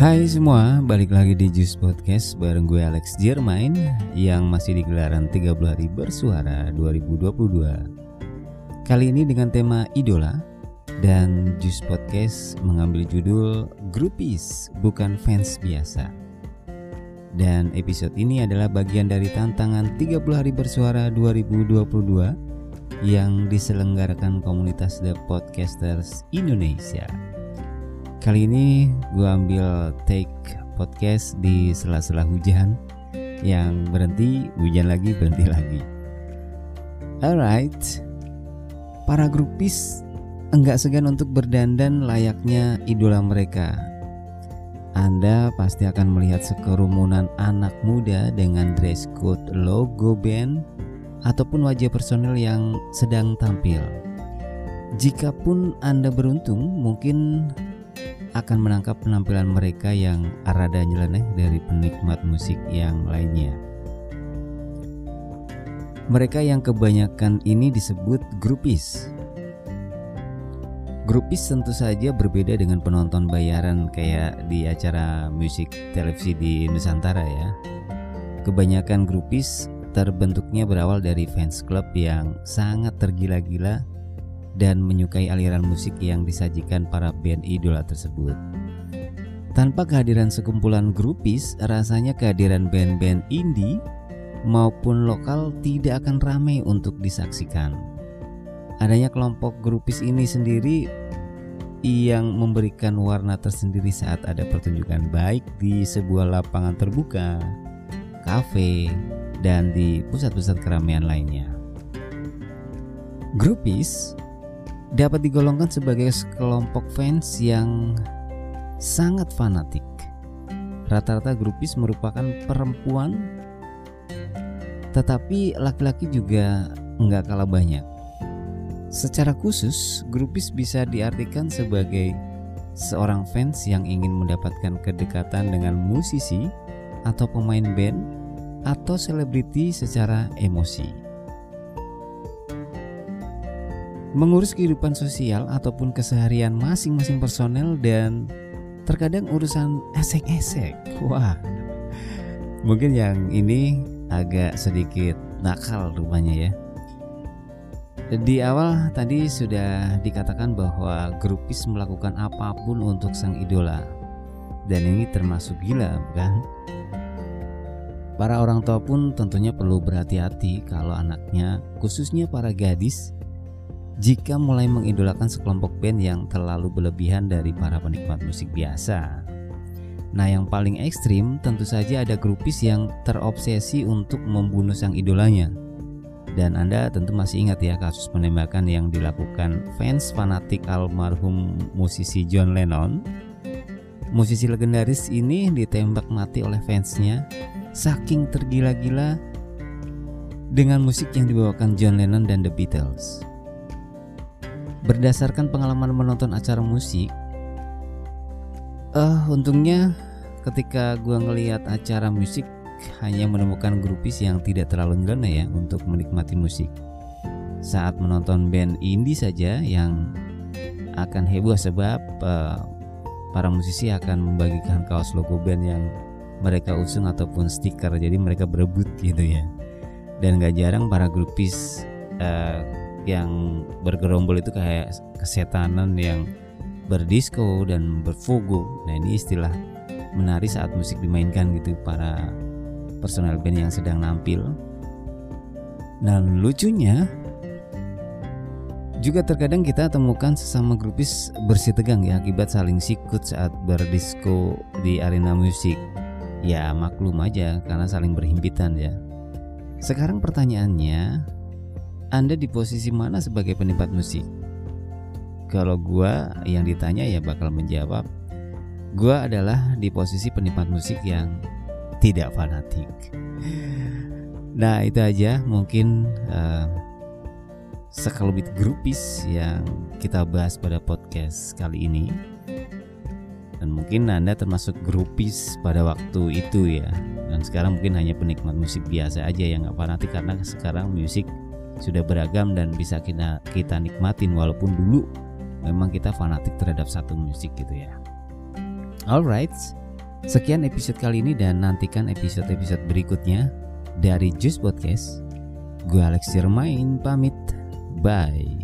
Hai semua, balik lagi di Juice Podcast bareng gue Alex Jermain yang masih di gelaran 30 hari bersuara 2022. Kali ini dengan tema idola dan Juice Podcast mengambil judul Groupies bukan fans biasa. Dan episode ini adalah bagian dari tantangan 30 hari bersuara 2022 yang diselenggarakan komunitas The Podcasters Indonesia. Kali ini gue ambil take podcast di sela-sela hujan yang berhenti, hujan lagi, berhenti lagi. Alright, para grupis enggak segan untuk berdandan layaknya idola mereka. Anda pasti akan melihat sekerumunan anak muda dengan dress code logo band ataupun wajah personel yang sedang tampil. Jikapun Anda beruntung, mungkin akan menangkap penampilan mereka yang rada nyeleneh dari penikmat musik yang lainnya. Mereka yang kebanyakan ini disebut grupis. Grupis tentu saja berbeda dengan penonton bayaran kayak di acara musik televisi di Nusantara ya. Kebanyakan grupis terbentuknya berawal dari fans club yang sangat tergila-gila dan menyukai aliran musik yang disajikan para band idola tersebut. Tanpa kehadiran sekumpulan grupis, rasanya kehadiran band-band indie maupun lokal tidak akan ramai untuk disaksikan. Adanya kelompok grupis ini sendiri yang memberikan warna tersendiri saat ada pertunjukan baik di sebuah lapangan terbuka, kafe, dan di pusat-pusat keramaian lainnya. Grupis dapat digolongkan sebagai kelompok fans yang sangat fanatik. Rata-rata grupis merupakan perempuan, tetapi laki-laki juga nggak kalah banyak. Secara khusus, grupis bisa diartikan sebagai seorang fans yang ingin mendapatkan kedekatan dengan musisi atau pemain band atau selebriti secara emosi. Mengurus kehidupan sosial ataupun keseharian masing-masing personel dan terkadang urusan esek-esek. Wah, mungkin yang ini agak sedikit nakal rupanya ya. Di awal tadi sudah dikatakan bahwa grupis melakukan apa pun untuk sang idola dan ini termasuk gila bukan? Para orang tua pun tentunya perlu berhati-hati kalau anaknya, khususnya para gadis, jika mulai mengidolakan sekelompok band yang terlalu berlebihan dari para penikmat musik biasa. Nah, yang paling ekstrim tentu saja ada grupis yang terobsesi untuk membunuh sang idolanya. Dan Anda tentu masih ingat ya kasus penembakan yang dilakukan fans fanatik almarhum musisi John Lennon. Musisi legendaris ini ditembak mati oleh fansnya saking tergila-gila dengan musik yang dibawakan John Lennon dan The Beatles. Berdasarkan pengalaman menonton acara musik, uh, untungnya ketika gue ngelihat acara musik hanya menemukan grupis yang tidak terlalu nyeleneh ya untuk menikmati musik. Saat menonton band indie saja yang akan heboh sebab uh, para musisi akan membagikan kaos logo band yang mereka usung ataupun stiker jadi mereka berebut gitu ya dan gak jarang para grupis uh, yang bergerombol itu kayak kesetanan yang berdisko dan berfogo. Nah ini istilah menari saat musik dimainkan gitu para personel band yang sedang nampil. Dan lucunya juga terkadang kita temukan sesama grupis bersih tegang ya akibat saling sikut saat berdisko di arena musik. Ya maklum aja karena saling berhimpitan ya. Sekarang pertanyaannya, anda di posisi mana sebagai penikmat musik? Kalau gua yang ditanya ya bakal menjawab Gua adalah di posisi penikmat musik yang tidak fanatik. Nah itu aja mungkin uh, sekelumit grupis yang kita bahas pada podcast kali ini. Dan mungkin anda termasuk grupis pada waktu itu ya. Dan sekarang mungkin hanya penikmat musik biasa aja yang gak fanatik karena sekarang musik sudah beragam dan bisa kita kita nikmatin walaupun dulu memang kita fanatik terhadap satu musik gitu ya. Alright, sekian episode kali ini dan nantikan episode-episode berikutnya dari Juice Podcast. Gue Alex Jermain pamit. Bye.